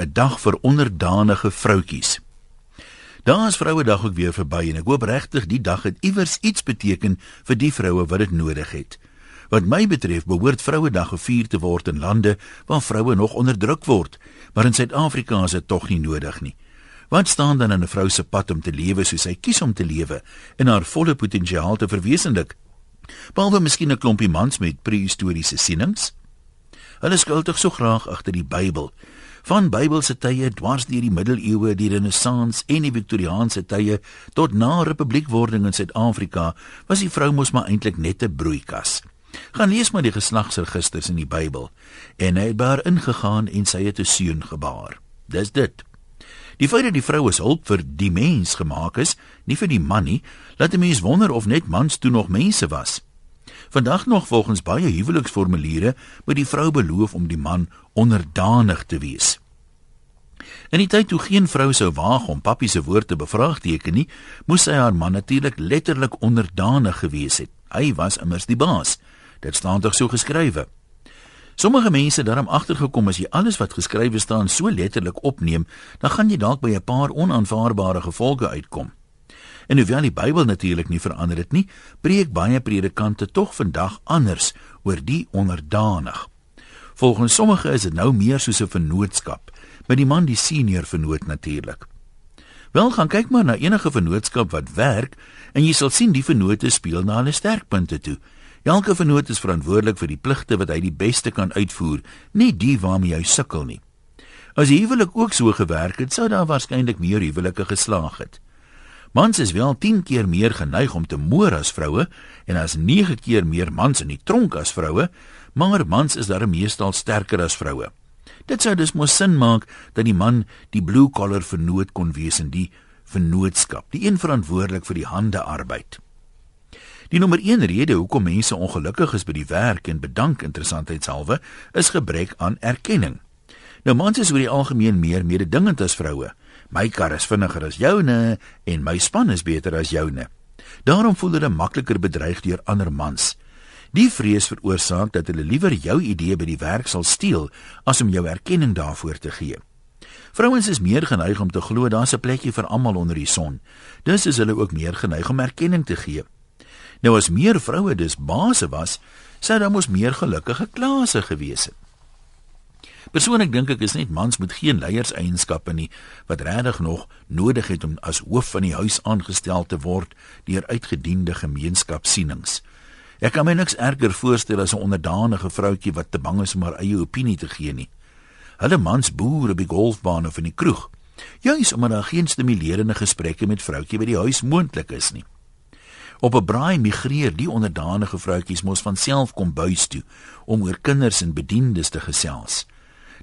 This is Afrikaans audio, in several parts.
'n dag vir onderdanige vroutjies. Daar is Vrouedag ook weer verby en ek hoop regtig die dag het iewers iets beteken vir die vroue wat dit nodig het. Wat my betref, behoort Vrouedag gevier te word in lande waar vroue nog onderdruk word, maar in Suid-Afrika is dit tog nie nodig nie. Wat staan dan in 'n vrou se pad om te lewe soos sy kies om te lewe en haar volle potensiaal te verwesenlik? Behalwe miskien 'n klompie mans met prehistoriese sienings? Hulle skuldig so graag agter die Bybel. Van Bybelse tye dwars deur die middeleeue, die renessans en die viktoriaanse tye tot na republiekwording in Suid-Afrika, was die vrou mos maar eintlik net 'n broeikas. Gaan lees maar die geslagsregisters in die Bybel en hy het daar ingegaan en sy het 'n seun gebaar. Dis dit. Die feit dat die vrou as hulp vir die mens gemaak is, nie vir die man nie, laat 'n mens wonder of net mans toe nog mense was. Vandag nog volgens baie huweliksformuliere moet die vrou beloof om die man onderdanig te wees. In die tyd toe geen vrou sou waag om papi se woord te bevraagteken nie, moes sy haar man natuurlik letterlik onderdanig gewees het. Hy was immers die baas. Dit staan tog so geskrywe. Sommige mense daarom agtergekom as jy alles wat geskrywe staan so letterlik opneem, dan gaan jy dalk by 'n paar onaanvaarbare gevolge uitkom. En hoewel die Bybel natuurlik nie verander het nie, preek baie predikante tog vandag anders oor die onderdanig. Volgens sommige is dit nou meer soos 'n vennootskap, met die man die senior vennoot natuurlik. Wel gaan kyk maar na enige vennootskap wat werk en jy sal sien die vennote speel na hulle sterkpunte toe. Elke vennoot is verantwoordelik vir die pligte wat hy die beste kan uitvoer, nie die waarmee hy sukkel nie. As die huwelik ook so gewerk het, sou daar waarskynlik meer huwelike geslaag het. Mans is wel 10 keer meer geneig om te moer as vroue en as 9 keer meer mans in die tronk as vroue, maar mans is daar meestal sterker as vroue. Dit sou dus mos sin maak dat die man die blue collar vernoot kon wees in die vennootskap, die een verantwoordelik vir die hande arbeid. Die nommer 1 rede hoekom mense ongelukkig is by die werk en bedank interessantheidshalwe is gebrek aan erkenning. Nou mans is oor die algemeen meer mededingend as vroue. My kar is vinniger as joune en my span is beter as joune. Daarom voel hulle makliker bedreig deur ander mans. Die vrees veroorsaak dat hulle liewer jou idee by die werk sal steel as om jou erkenning daarvoor te gee. Vrouens is meer geneig om te glo daar's 'n plekjie vir almal onder die son. Dus is hulle ook meer geneig om erkenning te gee. Nou as meer vroue dus baase was, sou daar mos meer gelukkige klase gewees het. Persoonlik dink ek is net mans met geen leierseienskappe nie wat regtig nog nodig het om as hoof van die huis aangestel te word deur uitgediende gemeenskapsienings. Ek kan my niks erger voorstel as 'n onderdanige vroutjie wat te bang is om haar eie opinie te gee nie. Hulle mans boer op die golfbaan of in die kroeg. Juis omdat daar geen stimulerende gesprekke met vroutjie by die huis moontlik is nie. Op 'n braai migreer die onderdanige vroutjies mos van self kom buis toe om oor kinders en bediendes te gesels.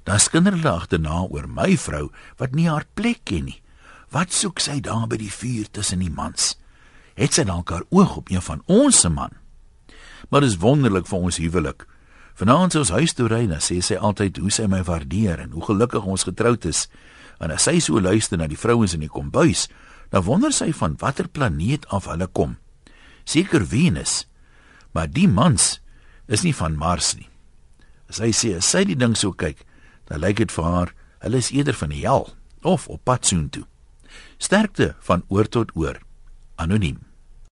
Dan skinder hulle agterna oor my vrou wat nie haar plek ken nie. Wat soek sy daar by die vuur tussen die mans? Het sy dalk haar oog op een van ons se man? Maar dit is wonderlik vir ons huwelik. Vanaand as ons huis toe ry, dan sê sy altyd hoe sy my waardeer en hoe gelukkig ons getroud is. En as sy so luister na die vrouens in die kombuis, dan wonder sy van watter planeet af hulle kom. Seker Venus. Maar die mans is nie van Mars nie. As sy sê as sy die ding so kyk, dan lyk dit vir haar hulle is eerder van die hel of op pad soontoe. Sterkte van oor tot oor. Anoniem.